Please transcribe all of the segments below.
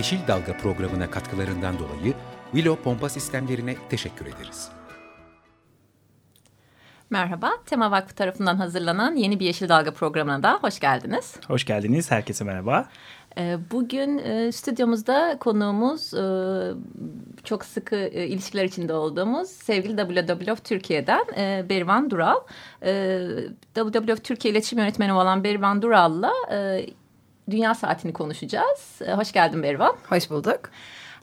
Yeşil Dalga programına katkılarından dolayı Willow Pompa Sistemlerine teşekkür ederiz. Merhaba, Tema Vakfı tarafından hazırlanan yeni bir Yeşil Dalga programına da hoş geldiniz. Hoş geldiniz, herkese merhaba. Ee, bugün e, stüdyomuzda konuğumuz e, çok sıkı e, ilişkiler içinde olduğumuz sevgili WWF Türkiye'den Berivan Dural. WWF Türkiye İletişim Yönetmeni olan Berivan Dural'la Dünya Saatini konuşacağız. Hoş geldin Berivan. Hoş bulduk.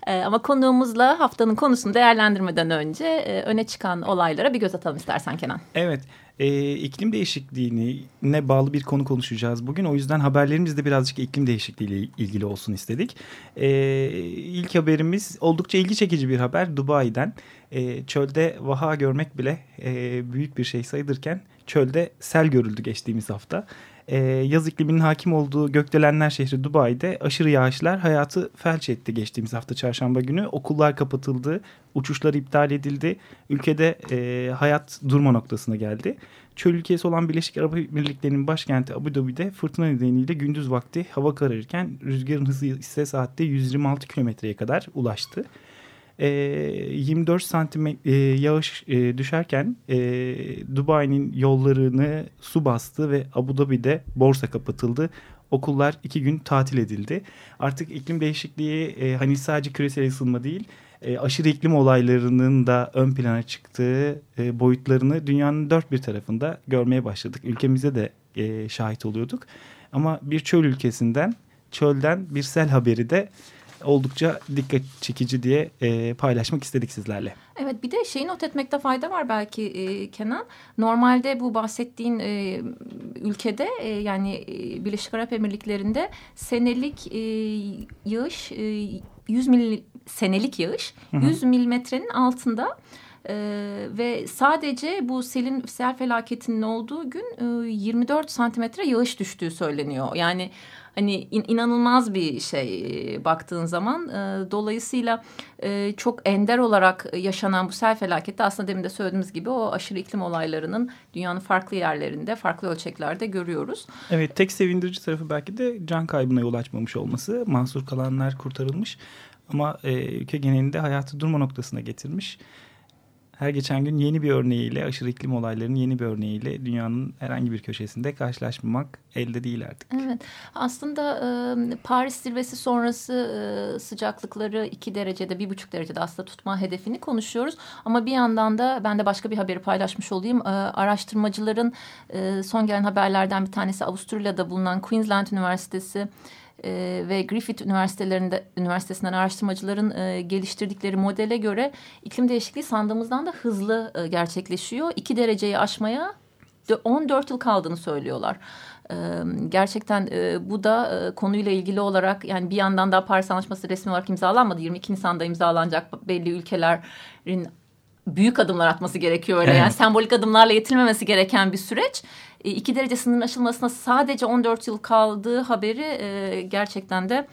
Ama konuğumuzla haftanın konusunu değerlendirmeden önce öne çıkan olaylara bir göz atalım istersen Kenan. Evet, e, iklim değişikliğine bağlı bir konu konuşacağız bugün. O yüzden haberlerimiz de birazcık iklim değişikliğiyle ilgili olsun istedik. E, ilk haberimiz oldukça ilgi çekici bir haber Dubai'den. E, çölde vaha görmek bile e, büyük bir şey sayılırken çölde sel görüldü geçtiğimiz hafta e, yaz ikliminin hakim olduğu Gökdelenler şehri Dubai'de aşırı yağışlar hayatı felç etti geçtiğimiz hafta çarşamba günü. Okullar kapatıldı, uçuşlar iptal edildi. Ülkede e, hayat durma noktasına geldi. Çöl ülkesi olan Birleşik Arap Emirlikleri'nin başkenti Abu Dhabi'de fırtına nedeniyle gündüz vakti hava kararırken rüzgarın hızı ise saatte 126 kilometreye kadar ulaştı e, 24 santim e, yağış e, düşerken e, Dubai'nin yollarını su bastı ve Abu Dhabi'de borsa kapatıldı. Okullar iki gün tatil edildi. Artık iklim değişikliği e, hani sadece küresel ısınma değil e, aşırı iklim olaylarının da ön plana çıktığı e, boyutlarını dünyanın dört bir tarafında görmeye başladık. Ülkemize de e, şahit oluyorduk. Ama bir çöl ülkesinden, çölden bir sel haberi de oldukça dikkat çekici diye e, paylaşmak istedik sizlerle. Evet bir de şeyi not etmekte fayda var belki e, Kenan. Normalde bu bahsettiğin e, ülkede e, yani e, Birleşik Arap Emirlikleri'nde senelik e, yağış e, 100 mil senelik yağış hı hı. 100 milimetrenin altında. Ee, ve sadece bu selin sel felaketinin olduğu gün e, 24 santimetre yağış düştüğü söyleniyor. Yani hani in, inanılmaz bir şey e, baktığın zaman. E, dolayısıyla e, çok ender olarak yaşanan bu sel felaketi aslında demin de söylediğimiz gibi o aşırı iklim olaylarının dünyanın farklı yerlerinde, farklı ölçeklerde görüyoruz. Evet, tek sevindirici tarafı belki de can kaybına yol açmamış olması. Mahsur kalanlar kurtarılmış ama e, ülke genelinde hayatı durma noktasına getirmiş her geçen gün yeni bir örneğiyle, aşırı iklim olaylarının yeni bir örneğiyle dünyanın herhangi bir köşesinde karşılaşmamak elde değil artık. Evet, aslında e, Paris zirvesi sonrası e, sıcaklıkları iki derecede, bir buçuk derecede aslında tutma hedefini konuşuyoruz. Ama bir yandan da ben de başka bir haberi paylaşmış olayım. E, araştırmacıların e, son gelen haberlerden bir tanesi Avusturya'da bulunan Queensland Üniversitesi e, ve Griffith Üniversitelerinde Üniversitesi'nden araştırmacıların e, geliştirdikleri modele göre iklim değişikliği sandığımızdan da hızlı e, gerçekleşiyor. 2 dereceyi aşmaya 14 yıl kaldığını söylüyorlar. Ee, gerçekten e, bu da e, konuyla ilgili olarak yani bir yandan da Paris Anlaşması resmi olarak imzalanmadı. 22 Nisan'da imzalanacak belli ülkelerin büyük adımlar atması gerekiyor öyle. Evet. Yani sembolik adımlarla yetinmemesi gereken bir süreç. E, iki derece sınırın aşılmasına sadece 14 yıl kaldığı haberi e, gerçekten de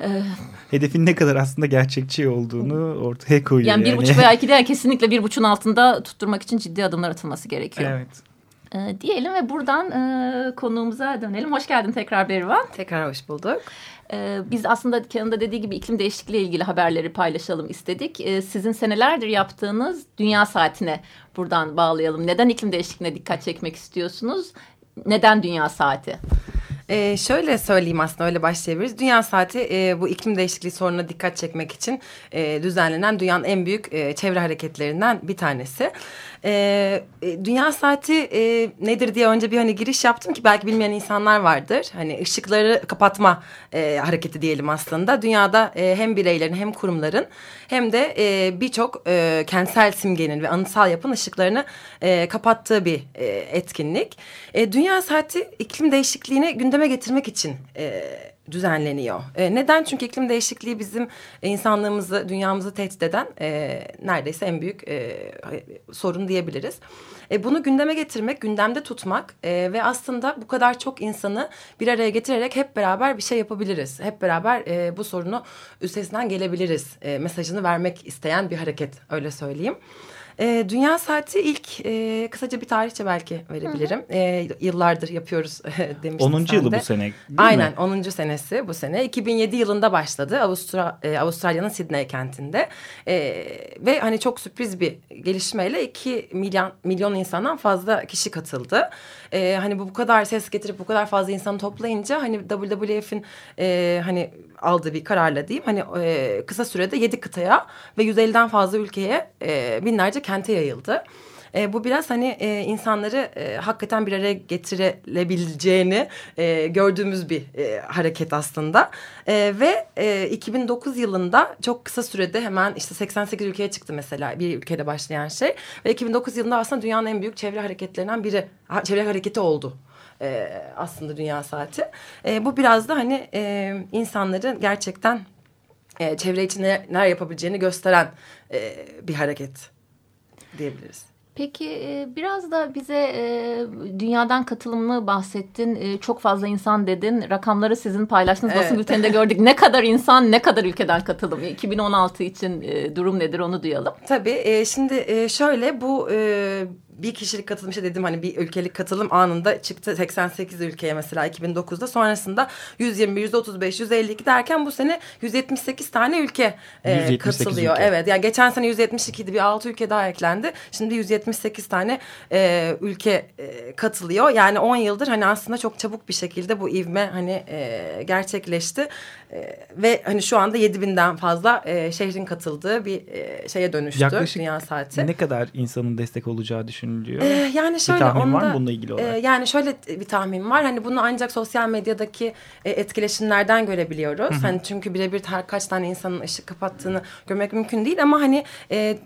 e, Hedefin ne kadar aslında gerçekçi olduğunu ortaya koyuyor. Yani, yani. bir buçuk veya iki değil kesinlikle bir buçuğun altında tutturmak için ciddi adımlar atılması gerekiyor. Evet. E, diyelim ve buradan e, konuğumuza dönelim. Hoş geldin tekrar Berivan. Tekrar hoş bulduk. Ee, biz aslında Kenan'ın da dediği gibi iklim değişikliği ile ilgili haberleri paylaşalım istedik. Ee, sizin senelerdir yaptığınız Dünya Saati'ne buradan bağlayalım. Neden iklim değişikliğine dikkat çekmek istiyorsunuz? Neden Dünya Saati? Ee, şöyle söyleyeyim aslında öyle başlayabiliriz. Dünya Saati e, bu iklim değişikliği sorununa dikkat çekmek için e, düzenlenen dünyanın en büyük e, çevre hareketlerinden bir tanesi. E, e, Dünya Saati e, nedir diye önce bir hani giriş yaptım ki belki bilmeyen insanlar vardır. Hani ışıkları kapatma e, hareketi diyelim aslında. Dünyada e, hem bireylerin hem kurumların hem de e, birçok e, kentsel simgenin ve anıtsal yapın ışıklarını e, kapattığı bir e, etkinlik. E, Dünya Saati iklim değişikliğini gündeme getirmek için e, düzenleniyor. E, neden? Çünkü iklim değişikliği bizim insanlığımızı, dünyamızı tehdit eden e, neredeyse en büyük e, sorun diyebiliriz. E, bunu gündeme getirmek, gündemde tutmak e, ve aslında bu kadar çok insanı bir araya getirerek hep beraber bir şey yapabiliriz. Hep beraber e, bu sorunu üstesinden gelebiliriz e, mesajını vermek isteyen bir hareket öyle söyleyeyim. E, Dünya Saati ilk e, kısaca bir tarihçe belki verebilirim. Hı hı. E, yıllardır yapıyoruz demiştim 10. yılı bu sene Aynen mi? 10. senesi bu sene. 2007 yılında başladı Avustra e, Avustralya'nın Sydney kentinde. E, ve hani çok sürpriz bir gelişmeyle 2 milyon, milyon insandan fazla kişi katıldı. E, hani bu bu kadar ses getirip bu kadar fazla insanı toplayınca hani WWF'in e, hani aldığı bir kararla diyeyim. Hani e, kısa sürede 7 kıtaya ve 150'den fazla ülkeye e, binlerce kente yayıldı. E, bu biraz hani e, insanları e, hakikaten bir araya getirebileceğini e, gördüğümüz bir e, hareket aslında. E, ve e, 2009 yılında çok kısa sürede hemen işte 88 ülkeye çıktı mesela bir ülkede başlayan şey. Ve 2009 yılında aslında dünyanın en büyük çevre hareketlerinden biri. Çevre hareketi oldu e, aslında Dünya Saati. E, bu biraz da hani e, insanların gerçekten e, çevre için neler yapabileceğini gösteren e, bir hareket diyebiliriz. Peki e, biraz da bize e, dünyadan katılımını bahsettin. E, çok fazla insan dedin. Rakamları sizin paylaştığınız evet. basın bülteninde gördük. Ne kadar insan, ne kadar ülkeden katılım? 2016 için durum nedir onu duyalım. Tabii. Şimdi şöyle bu bir kişilik katılım işte dedim hani bir ülkelik katılım anında çıktı 88 ülkeye mesela 2009'da sonrasında 120, 135, 152 derken bu sene 178 tane ülke e, katılıyor. Ülke. Evet yani geçen sene 172'di bir 6 ülke daha eklendi. Şimdi 178 tane e, ülke e, katılıyor. Yani 10 yıldır hani aslında çok çabuk bir şekilde bu ivme hani e, gerçekleşti. E, ve hani şu anda 7000'den fazla e, şehrin katıldığı bir e, şeye dönüştü Yaklaşık Dünya Saati. ne kadar insanın destek olacağı düşünülüyor? Ee, yani şöyle bir tahmin onda, var mı bununla ilgili olarak? E, yani şöyle bir tahmin var. Hani bunu ancak sosyal medyadaki e, etkileşimlerden görebiliyoruz. hani çünkü birebir kaç tane insanın ışık kapattığını görmek mümkün değil ama hani e,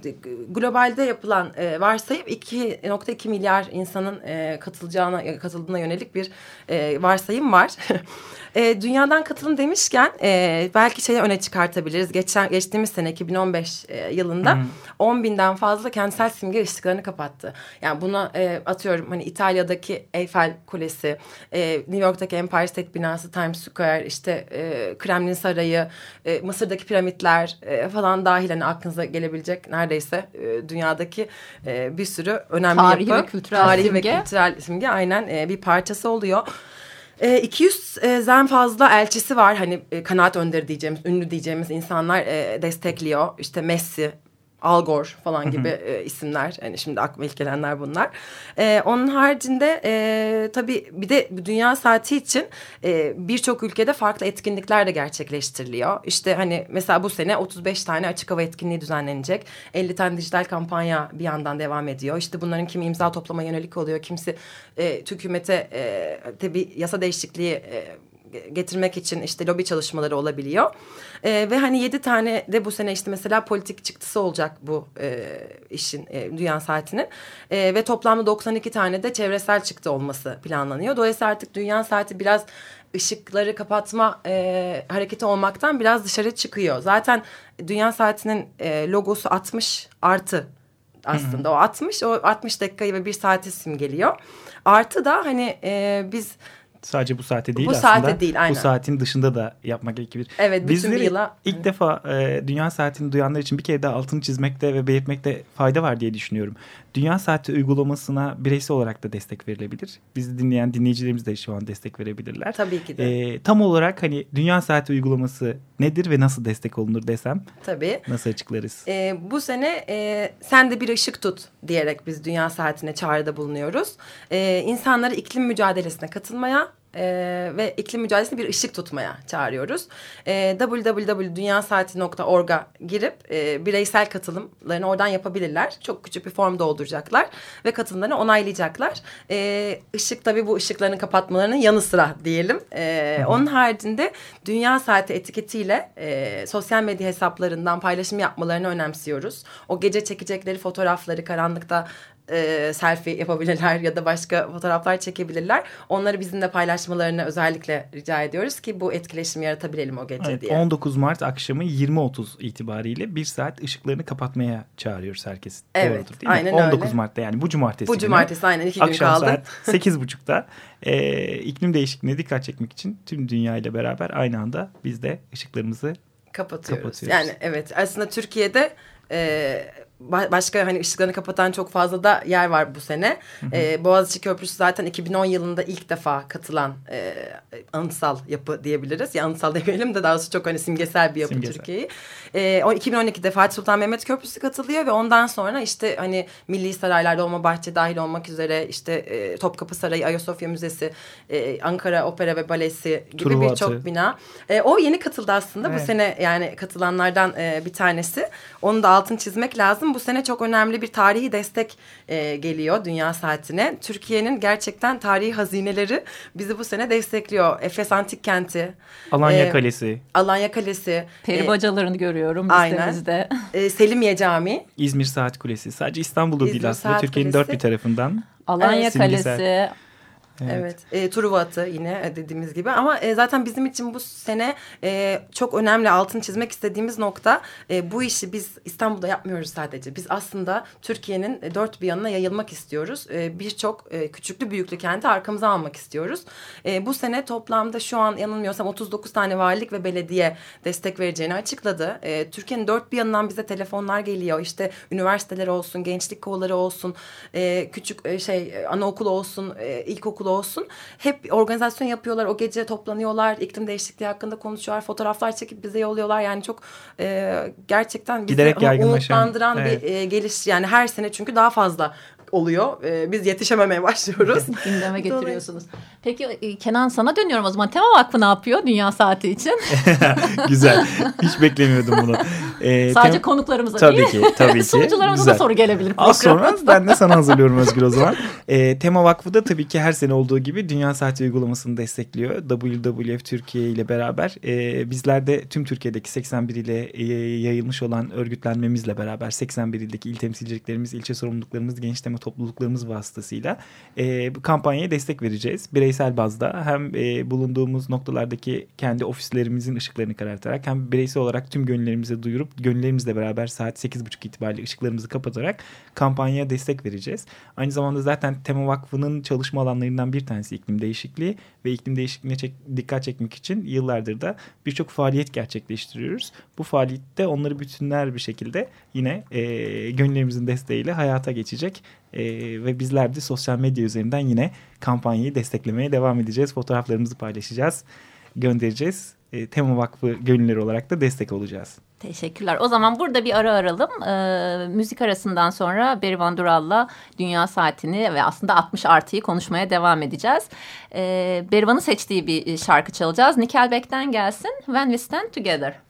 globalde yapılan e, varsayım 2.2 milyar insanın e, katılacağına katıldığına yönelik bir e, varsayım var. E, dünyadan katılım demişken e, belki şeyi öne çıkartabiliriz. Geçen geçtiğimiz sene 2015 e, yılında hmm. 10 binden fazla kentsel simge ışıklarını kapattı. Yani buna e, atıyorum hani İtalya'daki Eiffel Kulesi, e, New York'taki Empire State binası, Times Square, işte e, Kremlin Sarayı, e, Mısır'daki piramitler e, falan dahil hani aklınıza gelebilecek neredeyse e, dünyadaki e, bir sürü önemli tarihi yapı. Ve kültürel tarihi simge. ve kültürel simge aynen e, bir parçası oluyor. E, 200'den fazla elçisi var. Hani e, kanaat önderi diyeceğimiz, ünlü diyeceğimiz insanlar e, destekliyor. İşte Messi, Al Gore falan gibi e, isimler. Yani şimdi aklıma ilk gelenler bunlar. E, onun haricinde e, tabii bir de Dünya Saati için e, birçok ülkede farklı etkinlikler de gerçekleştiriliyor. İşte hani mesela bu sene 35 tane açık hava etkinliği düzenlenecek. 50 tane dijital kampanya bir yandan devam ediyor. İşte bunların kimi imza toplama yönelik oluyor. Kimisi e, hükümete e, tabii yasa değişikliği e, getirmek için işte lobi çalışmaları olabiliyor. E, ve hani yedi tane de bu sene işte mesela politik çıktısı olacak bu e, işin e, Dünya Saati'nin. E, ve toplamda 92 tane de çevresel çıktı olması planlanıyor. Dolayısıyla artık Dünya Saati biraz ışıkları kapatma e, hareketi olmaktan biraz dışarı çıkıyor. Zaten Dünya Saati'nin e, logosu 60 artı aslında. Hı hı. O 60, o 60 dakikayı ve bir saati simgeliyor. Artı da hani e, biz Sadece bu saate değil bu aslında. Bu saate değil aynen. Bu saatin dışında da yapmak gerekebilir. Evet bütün bir yıla. ilk defa e, dünya saatini duyanlar için bir kere daha altını çizmekte ve belirtmekte fayda var diye düşünüyorum. Dünya saati uygulamasına bireysel olarak da destek verilebilir. Bizi dinleyen dinleyicilerimiz de şu an destek verebilirler. Tabii ki de. E, tam olarak hani dünya saati uygulaması nedir ve nasıl destek olunur desem. Tabii. Nasıl açıklarız? E, bu sene e, sen de bir ışık tut diyerek biz dünya saatine çağrıda bulunuyoruz. E, insanları iklim mücadelesine katılmaya e, ve iklim mücadelesine bir ışık tutmaya çağırıyoruz. E, www.dünyasaati.org'a girip e, bireysel katılımlarını oradan yapabilirler. Çok küçük bir form dolduracaklar ve katılımlarını onaylayacaklar. E, ışık tabii bu ışıklarını kapatmalarının yanı sıra diyelim. E, onun haricinde Dünya Saati etiketiyle e, sosyal medya hesaplarından paylaşım yapmalarını önemsiyoruz. O gece çekecekleri fotoğrafları karanlıkta e, selfie yapabilirler ya da başka fotoğraflar çekebilirler. Onları bizimle paylaşmalarını özellikle rica ediyoruz ki bu etkileşimi yaratabilelim o gece Evet, diye. 19 Mart akşamı 20.30 itibariyle bir saat ışıklarını kapatmaya çağırıyoruz herkesi. Evet, Doğrudur, değil mi? aynen 19 öyle. Mart'ta yani bu cumartesi. Bu günü. cumartesi aynen iki gün Akşam kaldı. saat 8.30'da e, iklim değişikliğine dikkat çekmek için tüm dünya ile beraber aynı anda biz de ışıklarımızı kapatıyoruz. Kapatıyoruz. Yani evet aslında Türkiye'de e, başka hani ışıklarını kapatan çok fazla da yer var bu sene. E, Boğaziçi Köprüsü zaten 2010 yılında ilk defa katılan e, anıtsal yapı diyebiliriz. Ya anıtsal demeyelim de daha doğrusu çok hani simgesel bir yapı Simgesel. Türkiye'yi. E, o 2012'de Fatih Sultan Mehmet Köprüsü katılıyor ve ondan sonra işte hani Milli Saraylar, Dolmabahçe dahil olmak üzere işte e, Topkapı Sarayı, Ayasofya Müzesi, e, Ankara Opera ve Balesi gibi birçok bina. E, o yeni katıldı aslında. Evet. Bu sene yani katılanlardan e, bir tanesi. Onu da altını çizmek lazım. Bu sene çok önemli bir tarihi destek e, geliyor Dünya Saati'ne. Türkiye'nin gerçekten tarihi hazineleri bizi bu sene destekliyor. Efes Antik Kenti, Alanya E, Kalesi, Alanya Kalesi, Peri e, bacalarını görüyorum aynen. listemizde. e, Selimiye Camii. İzmir Saat Kulesi. Sadece İstanbul'da İzmir değil aslında. Türkiye'nin dört bir tarafından. Alanya Evet, simgesel. Kalesi. Evet. Evet. E, Truva yine e, dediğimiz gibi ama e, zaten bizim için bu sene e, çok önemli altını çizmek istediğimiz nokta e, bu işi biz İstanbul'da yapmıyoruz sadece. Biz aslında Türkiye'nin e, dört bir yanına yayılmak istiyoruz. E, Birçok e, küçüklü büyüklü kenti arkamıza almak istiyoruz. E, bu sene toplamda şu an yanılmıyorsam 39 tane valilik ve belediye destek vereceğini açıkladı. E, Türkiye'nin dört bir yanından bize telefonlar geliyor. İşte üniversiteler olsun, gençlik kolları olsun, e, küçük e, şey e, anaokulu olsun, e, ilkokulu olsun. Hep organizasyon yapıyorlar. O gece toplanıyorlar. iklim değişikliği hakkında konuşuyorlar. Fotoğraflar çekip bize yolluyorlar. Yani çok e, gerçekten bizi Giderek umutlandıran evet. bir e, geliş. Yani her sene çünkü daha fazla oluyor. E, biz yetişememeye başlıyoruz. Gündeme getiriyorsunuz. Peki e, Kenan sana dönüyorum o zaman. Tema Vakfı ne yapıyor Dünya Saati için? Güzel. Hiç beklemiyordum bunu. Ee, Sadece tem- konuklarımıza Tabii değil. ki. Tabii ki. Sunucularımıza Güzel. da soru gelebilir. Az sonra ben de sana hazırlıyorum Özgür o zaman. Ee, Tema Vakfı da tabii ki her sene olduğu gibi Dünya Saati uygulamasını destekliyor. WWF Türkiye ile beraber e, bizler de tüm Türkiye'deki 81 ile e, yayılmış olan örgütlenmemizle beraber 81 ildeki il temsilciliklerimiz, ilçe sorumluluklarımız, gençleme topluluklarımız vasıtasıyla e, bu kampanyaya destek vereceğiz. Bireysel bazda hem e, bulunduğumuz noktalardaki kendi ofislerimizin ışıklarını karartarak hem bireysel olarak tüm gönüllerimize duyurup gönüllerimizle beraber saat 8.30 itibariyle ışıklarımızı kapatarak kampanyaya destek vereceğiz. Aynı zamanda zaten Tema Vakfı'nın çalışma alanlarından bir tanesi iklim değişikliği ve iklim değişikliğine çek- dikkat çekmek için yıllardır da birçok faaliyet gerçekleştiriyoruz. Bu faaliyette onları bütünler bir şekilde yine e, gönüllerimizin desteğiyle hayata geçecek E, ve bizler de sosyal medya üzerinden yine kampanyayı desteklemeye devam edeceğiz. Fotoğraflarımızı paylaşacağız, göndereceğiz. E, Tema Vakfı gönülleri olarak da destek olacağız. Teşekkürler. O zaman burada bir ara aralım. Ee, müzik arasından sonra Berivan Dural'la Dünya Saati'ni ve aslında 60 artıyı konuşmaya devam edeceğiz. Ee, Berivan'ın seçtiği bir şarkı çalacağız. Nickelback'ten gelsin. When We Stand Together.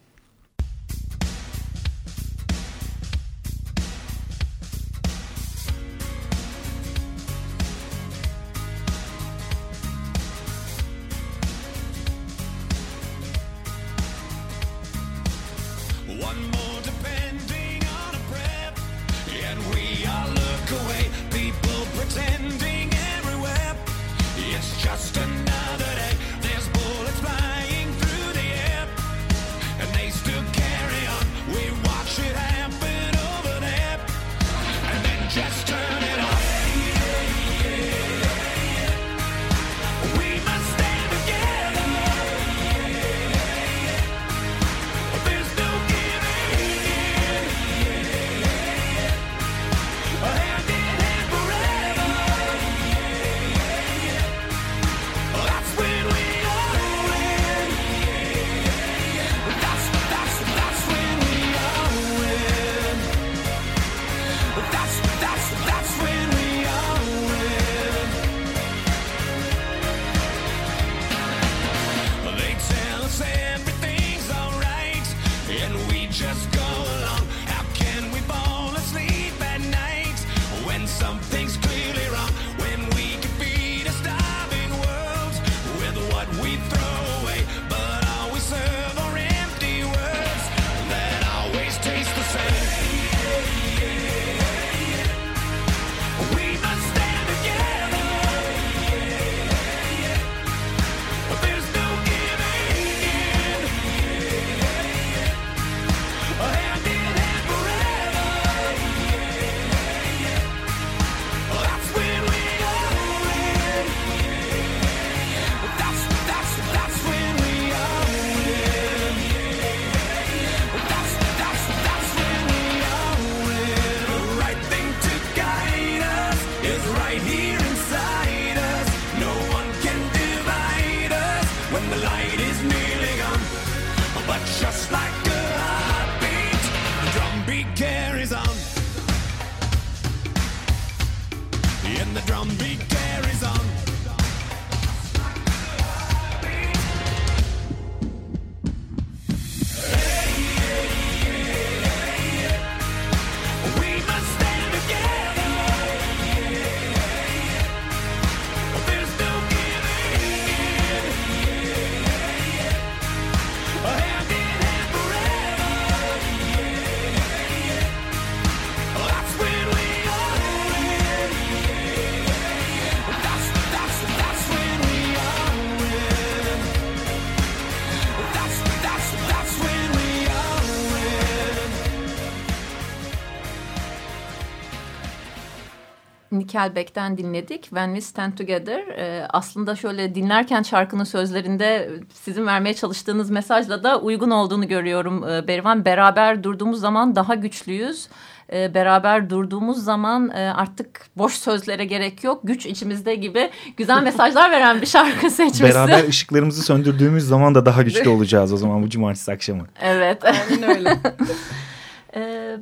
Nickelback'ten dinledik. When We Stand Together. E, aslında şöyle dinlerken şarkının sözlerinde sizin vermeye çalıştığınız mesajla da uygun olduğunu görüyorum e, Berivan. Beraber durduğumuz zaman daha güçlüyüz. E, beraber durduğumuz zaman e, artık boş sözlere gerek yok. Güç içimizde gibi güzel mesajlar veren bir şarkı seçmesi. Beraber ışıklarımızı söndürdüğümüz zaman da daha güçlü olacağız o zaman bu cumartesi akşamı. Evet. Aynen öyle.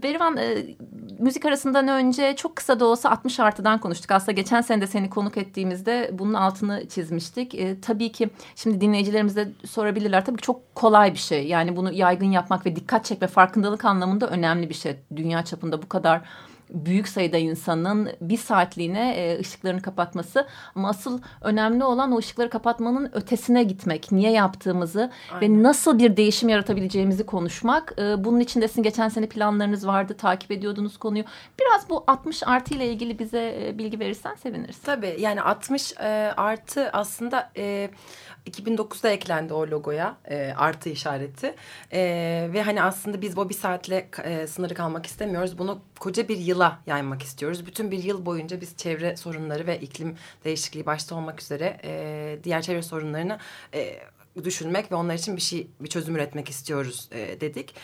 Berivan e, müzik arasından önce çok kısa da olsa 60 artıdan konuştuk. Aslında geçen sene de seni konuk ettiğimizde bunun altını çizmiştik. E, tabii ki şimdi dinleyicilerimiz de sorabilirler. Tabii ki çok kolay bir şey. Yani bunu yaygın yapmak ve dikkat çekme farkındalık anlamında önemli bir şey. Dünya çapında bu kadar büyük sayıda insanın bir saatliğine e, ışıklarını kapatması ama asıl önemli olan o ışıkları kapatmanın ötesine gitmek. Niye yaptığımızı Aynen. ve nasıl bir değişim yaratabileceğimizi konuşmak. E, bunun için de sizin geçen sene planlarınız vardı, takip ediyordunuz konuyu. Biraz bu 60 artı ile ilgili bize e, bilgi verirsen seviniriz. Tabii yani 60 e, artı aslında e, 2009'da eklendi o logoya e, artı işareti E, ve hani aslında biz bu bir saatle e, sınırı kalmak istemiyoruz. Bunu koca bir yıla yaymak istiyoruz. Bütün bir yıl boyunca biz çevre sorunları ve iklim değişikliği başta olmak üzere e, diğer çevre sorunlarını e, düşünmek ve onlar için bir şey bir çözüm üretmek istiyoruz e, dedik.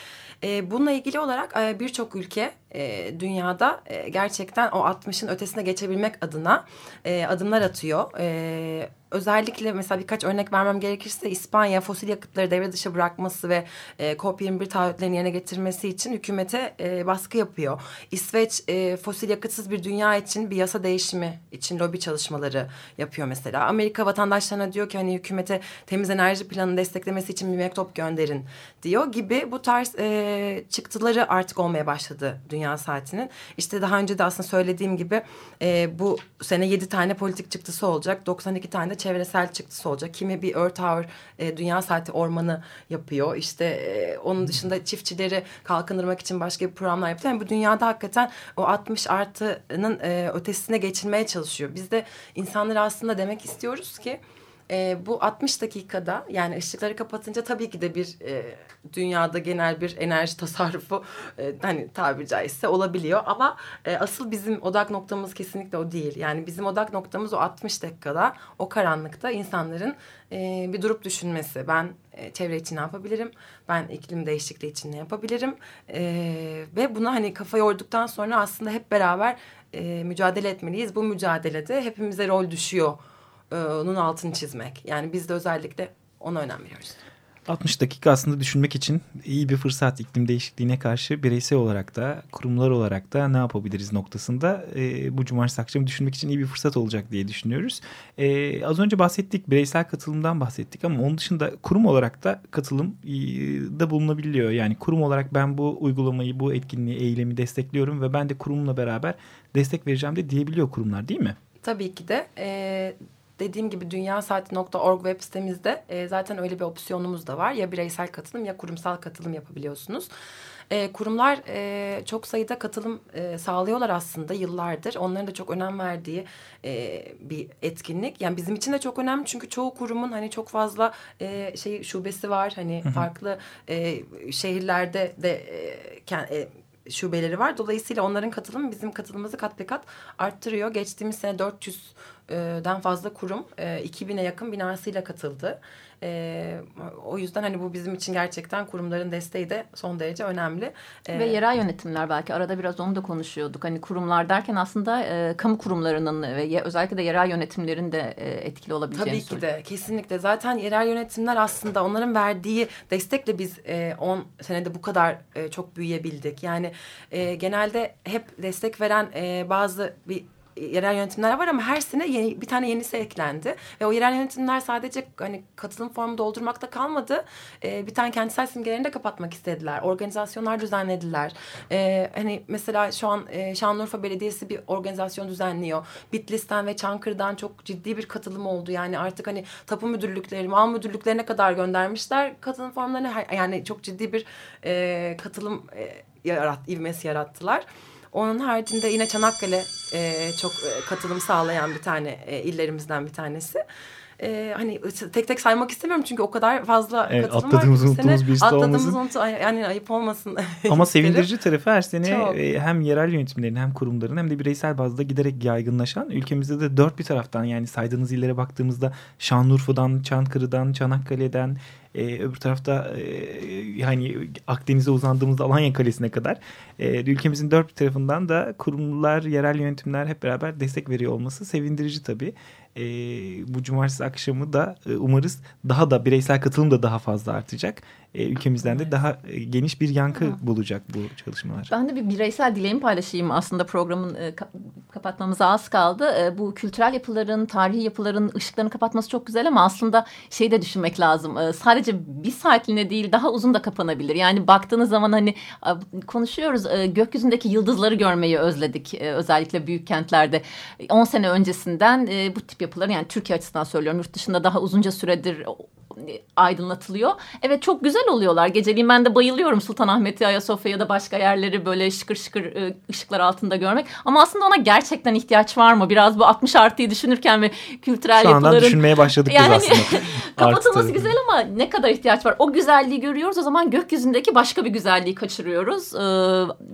E, bununla ilgili olarak e, birçok ülke e, dünyada e, gerçekten o 60'ın ötesine geçebilmek adına e, adımlar atıyor. E, özellikle mesela birkaç örnek vermem gerekirse İspanya fosil yakıtları devre dışı bırakması ve e, COP21 taahhütlerini yerine getirmesi için hükümete e, baskı yapıyor. İsveç e, fosil yakıtsız bir dünya için bir yasa değişimi için lobi çalışmaları yapıyor mesela. Amerika vatandaşlarına diyor ki hani hükümete temiz enerji planını desteklemesi için bir mektup gönderin diyor gibi bu tarz e, çıktıları artık olmaya başladı Dünya Saati'nin. İşte daha önce de aslında söylediğim gibi e, bu sene yedi tane politik çıktısı olacak. 92 tane de çevresel çıktısı olacak. Kimi bir Earth Hour e, Dünya Saati ormanı yapıyor. İşte e, onun dışında çiftçileri kalkındırmak için başka bir programlar yapıyor. Yani bu dünyada hakikaten o 60 artının e, ötesine geçilmeye çalışıyor. Biz de insanlara aslında demek istiyoruz ki e, bu 60 dakikada yani ışıkları kapatınca tabii ki de bir e, dünyada genel bir enerji tasarrufu e, hani tabiri caizse olabiliyor ama e, asıl bizim odak noktamız kesinlikle o değil. Yani bizim odak noktamız o 60 dakikada o karanlıkta insanların e, bir durup düşünmesi. Ben e, çevre için ne yapabilirim? Ben iklim değişikliği için ne yapabilirim? E, ve buna hani kafa yorduktan sonra aslında hep beraber e, mücadele etmeliyiz. Bu mücadelede hepimize rol düşüyor onun altını çizmek. Yani biz de özellikle ona önem veriyoruz. 60 dakika aslında düşünmek için iyi bir fırsat iklim değişikliğine karşı bireysel olarak da kurumlar olarak da ne yapabiliriz noktasında e, bu cumartesi akşamı düşünmek için iyi bir fırsat olacak diye düşünüyoruz. E, az önce bahsettik bireysel katılımdan bahsettik ama onun dışında kurum olarak da katılım e, da bulunabiliyor. Yani kurum olarak ben bu uygulamayı bu etkinliği eylemi destekliyorum ve ben de kurumla beraber destek vereceğim de diyebiliyor kurumlar değil mi? Tabii ki de e, dediğim gibi dünyasaati.org web sitemizde e, zaten öyle bir opsiyonumuz da var. Ya bireysel katılım ya kurumsal katılım yapabiliyorsunuz. E, kurumlar e, çok sayıda katılım e, sağlıyorlar aslında yıllardır. Onların da çok önem verdiği e, bir etkinlik. Yani bizim için de çok önemli çünkü çoğu kurumun hani çok fazla e, şey şubesi var. Hani farklı e, şehirlerde de e, kend- e, şubeleri var. Dolayısıyla onların katılımı bizim katılımımızı kat be kat arttırıyor. Geçtiğimiz sene 400'den fazla kurum e, 2000'e yakın binasıyla katıldı. E, o yüzden hani bu bizim için gerçekten kurumların desteği de son derece önemli. E, Ve yerel yönetimler belki arada biraz onu da konuşuyorduk. Hani kurumlar derken aslında e, kamu kurumlarının ve ye, özellikle de yerel yönetimlerin de e, etkili olabileceğini Tabii ki de kesinlikle. Zaten yerel yönetimler aslında onların verdiği destekle biz 10 senede bu kadar e, çok büyüyebildik. Yani e, genelde hep destek veren e, bazı bir yerel yönetimler var ama her sene yeni, bir tane yenisi eklendi. Ve o yerel yönetimler sadece hani katılım formu doldurmakta kalmadı. E, bir tane kentsel simgelerini de kapatmak istediler. Organizasyonlar düzenlediler. E, hani mesela şu an e, Şanlıurfa Belediyesi bir organizasyon düzenliyor. Bitlis'ten ve Çankırı'dan çok ciddi bir katılım oldu. Yani artık hani tapu müdürlükleri, mal müdürlüklerine kadar göndermişler katılım formlarını. Yani çok ciddi bir e, katılım e, yarat, ivmesi yarattılar. Onun haricinde yine Çanakkale e, çok katılım sağlayan bir tane e, illerimizden bir tanesi. E, hani tek tek saymak istemiyorum çünkü o kadar fazla Evet, katılım atladığımız, var. unuttuğumuz de Atladığımız unuttu, yani ayıp olmasın. Ama sevindirici tarafı her sene Çok. e, hem yerel yönetimlerin hem kurumların hem de bireysel bazda giderek yaygınlaşan ülkemizde de dört bir taraftan yani saydığınız illere baktığımızda Şanlıurfa'dan, Çankırı'dan, Çanakkale'den e, öbür tarafta e, yani Akdeniz'e uzandığımızda Alanya Kalesi'ne kadar e, ülkemizin dört bir tarafından da kurumlar, yerel yönetimler hep beraber destek veriyor olması sevindirici tabii. E, bu cumartesi akşamı da e, umarız daha da bireysel katılım da daha fazla artacak. E, ülkemizden de daha e, geniş bir yankı bulacak bu çalışmalar. Ben de bir bireysel dileğimi paylaşayım aslında programın e, ka- kapatmamıza az kaldı. E, bu kültürel yapıların, tarihi yapıların ışıklarını kapatması çok güzel ama aslında şey de düşünmek lazım. E, sadece bir saatliğine değil daha uzun da kapanabilir. Yani baktığınız zaman hani e, konuşuyoruz e, gökyüzündeki yıldızları görmeyi özledik. E, özellikle büyük kentlerde. 10 sene öncesinden e, bu tip yapılar yani Türkiye açısından söylüyorum yurt dışında daha uzunca süredir aydınlatılıyor. Evet çok güzel oluyorlar. Geceliğin ben de bayılıyorum Sultanahmet'i, Ayasofya ya da başka yerleri böyle şıkır şıkır e, ışıklar altında görmek. Ama aslında ona gerçekten ihtiyaç var mı? Biraz bu 60 artıyı düşünürken ve kültürel Şu yapıların... düşünmeye başladık Yani biz aslında. Kapatılması Artı- güzel ama ne kadar ihtiyaç var? O güzelliği görüyoruz o zaman gökyüzündeki başka bir güzelliği kaçırıyoruz. Ee,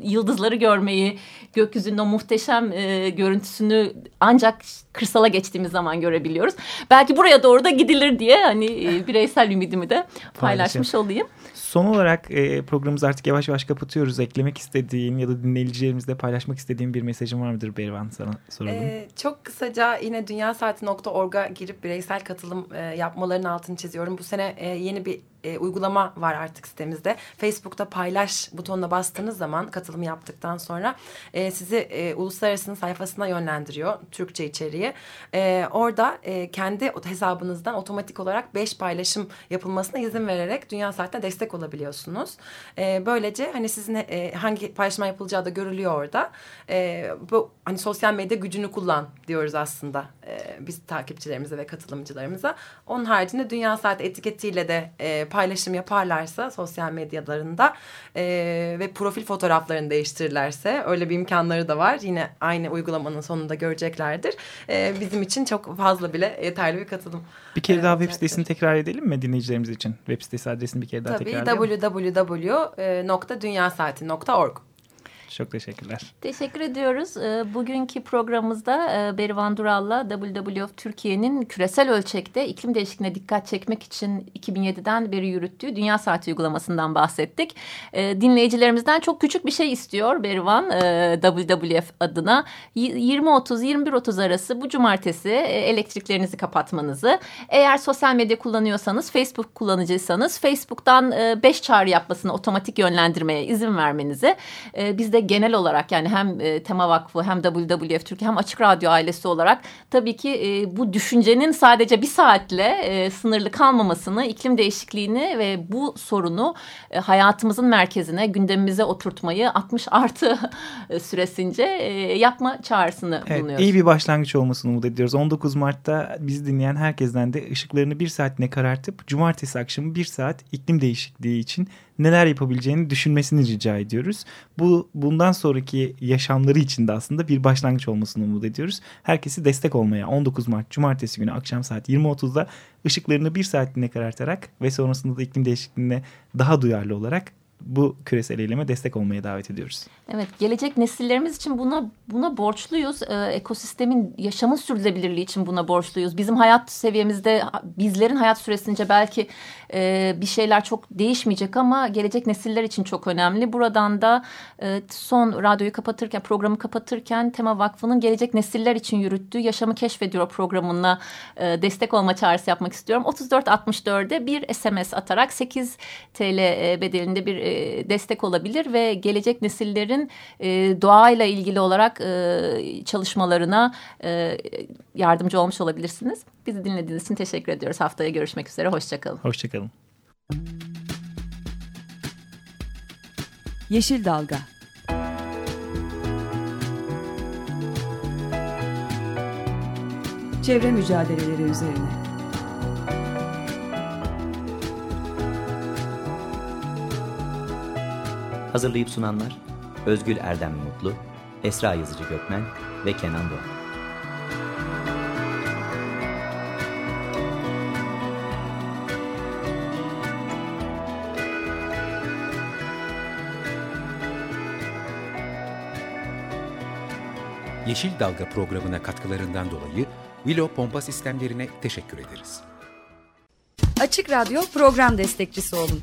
yıldızları görmeyi, gökyüzünün o muhteşem e, görüntüsünü ancak kırsala geçtiğimiz zaman görebiliyoruz. Belki buraya doğru da gidilir diye hani e, bireysel ümidimi de paylaşmış olayım. Son olarak e, programımızı artık yavaş yavaş kapatıyoruz. Eklemek istediğin ya da dinleyicilerimizle paylaşmak istediğin bir mesajın var mıdır Berivan sana soralım. Ee, çok kısaca yine dünyasaati.org'a girip bireysel katılım e, yapmalarının altını çiziyorum. Bu sene e, yeni bir e, uygulama var artık sitemizde. Facebook'ta paylaş butonuna bastığınız zaman katılım yaptıktan sonra e, sizi e, uluslararasının sayfasına yönlendiriyor Türkçe içeriği. E, orada e, kendi hesabınızdan otomatik olarak beş paylaşım yapılmasına izin vererek Dünya Saat'ine destek olabiliyorsunuz. E, böylece hani sizin e, hangi paylaşım yapılacağı da görülüyor orada. E, bu hani sosyal medya gücünü kullan diyoruz aslında e, biz takipçilerimize ve katılımcılarımıza. Onun haricinde Dünya Saat etiketiyle de e, paylaşım yaparlarsa sosyal medyalarında e, ve profil fotoğraflarını değiştirirlerse öyle bir imkanları da var. Yine aynı uygulamanın sonunda göreceklerdir. E, bizim için çok fazla bile yeterli bir katılım. bir kere daha web sitesini tekrar edelim mi dinleyicilerimiz için? Web sitesi adresini bir kere daha Tabii tekrarlayalım. www.dünyasaati.org Çok teşekkürler. Teşekkür ediyoruz. Ee, Bugünkü programımızda e, Berivan Dural'la WWF Türkiye'nin küresel ölçekte iklim değişikliğine dikkat çekmek için 2007'den beri yürüttüğü Dünya Saati uygulamasından bahsettik. Ee, Dinleyicilerimizden çok küçük bir şey istiyor Berivan e, WWF adına. Y- 20.30-21.30 arası bu cumartesi e, elektriklerinizi kapatmanızı. Eğer sosyal medya kullanıyorsanız, Facebook kullanıcıysanız Facebook'tan 5 çağrı yapmasını otomatik yönlendirmeye izin vermenizi. E, Biz de genel olarak yani hem e, Tema Vakfı hem WWF Türkiye hem Açık Radyo ailesi olarak tabii ki e, bu düşüncenin sadece bir saatle e, sınırlı kalmamasını, iklim değişikliğini ve bu sorunu e, hayatımızın merkezine, gündemimize oturtmayı 60 artı e, süresince e, yapma çağrısını Evet, bulunuyoruz. iyi bir başlangıç olmasını umut ediyoruz. 19 Mart'ta bizi dinleyen herkesten de ışıklarını bir saatine karartıp cumartesi akşamı bir saat iklim değişikliği için neler yapabileceğini düşünmesini rica ediyoruz. Bu bundan sonraki yaşamları için de aslında bir başlangıç olmasını umut ediyoruz. Herkesi destek olmaya 19 Mart Cumartesi günü akşam saat 20.30'da ışıklarını bir saatliğine karartarak ve sonrasında da iklim değişikliğine daha duyarlı olarak bu küresel eyleme destek olmaya davet ediyoruz. Evet, gelecek nesillerimiz için buna buna borçluyuz. Ee, ekosistemin yaşamın sürdürülebilirliği için buna borçluyuz. Bizim hayat seviyemizde, bizlerin hayat süresince belki e, bir şeyler çok değişmeyecek ama gelecek nesiller için çok önemli. Buradan da e, son radyoyu kapatırken, programı kapatırken Tema Vakfı'nın gelecek nesiller için yürüttüğü Yaşamı Keşfediyor programına e, destek olma çağrısı yapmak istiyorum. 3464'e bir SMS atarak 8 TL e, bedelinde bir e, destek olabilir ve gelecek nesillerin e, doğayla ilgili olarak e, çalışmalarına e, yardımcı olmuş olabilirsiniz. Bizi dinlediğiniz için teşekkür ediyoruz. Haftaya görüşmek üzere. Hoşçakalın. Hoşçakalın. Yeşil Dalga Çevre mücadeleleri üzerine Hazırlayıp sunanlar Özgül Erdem Mutlu, Esra Yazıcı Gökmen ve Kenan Doğan. Yeşil Dalga programına katkılarından dolayı Willow Pompa Sistemlerine teşekkür ederiz. Açık Radyo program destekçisi olun